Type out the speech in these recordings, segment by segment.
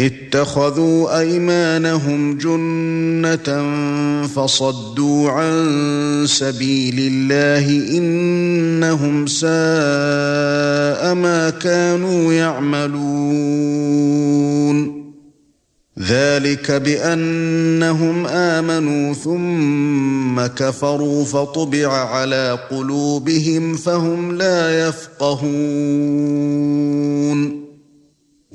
اتخذوا أيمانهم جنة فصدوا عن سبيل الله إنهم ساء ما كانوا يعملون. ذلك بأنهم آمنوا ثم كفروا فطبع على قلوبهم فهم لا يفقهون.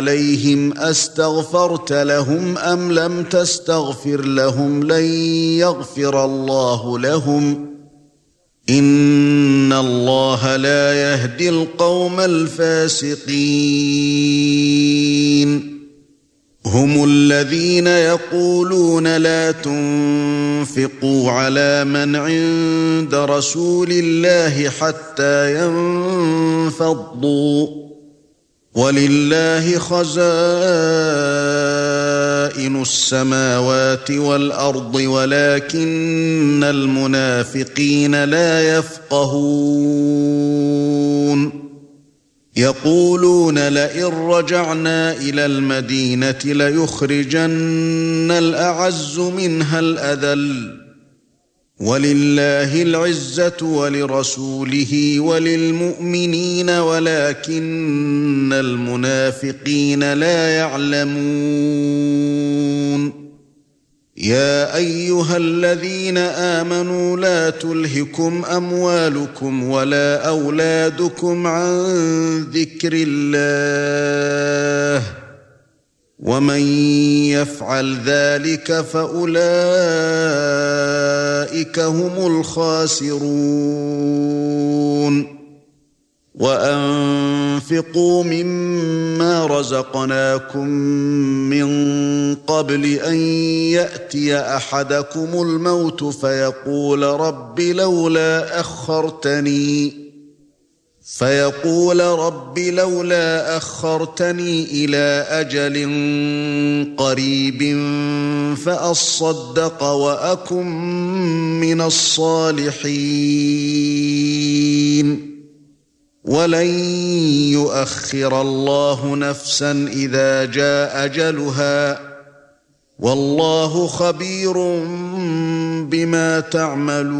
عليهم أستغفرت لهم أم لم تستغفر لهم لن يغفر الله لهم إن الله لا يهدي القوم الفاسقين هم الذين يقولون لا تنفقوا على من عند رسول الله حتى ينفضوا ولله خزائن السماوات والأرض ولكن المنافقين لا يفقهون. يقولون لئن رجعنا إلى المدينة ليخرجن الأعز منها الأذل. ولله العزة ولرسوله وللمؤمنين ولكن المنافقين لا يعلمون. يا أيها الذين آمنوا لا تلهكم أموالكم ولا أولادكم عن ذكر الله. ومن يفعل ذلك فاولئك هم الخاسرون وانفقوا مما رزقناكم من قبل ان ياتي احدكم الموت فيقول رب لولا اخرتني فيقول رب لولا أخرتني إلى أجل قريب فأصدق وأكن من الصالحين. ولن يؤخر الله نفسا إذا جاء أجلها. والله خبير بما تعملون.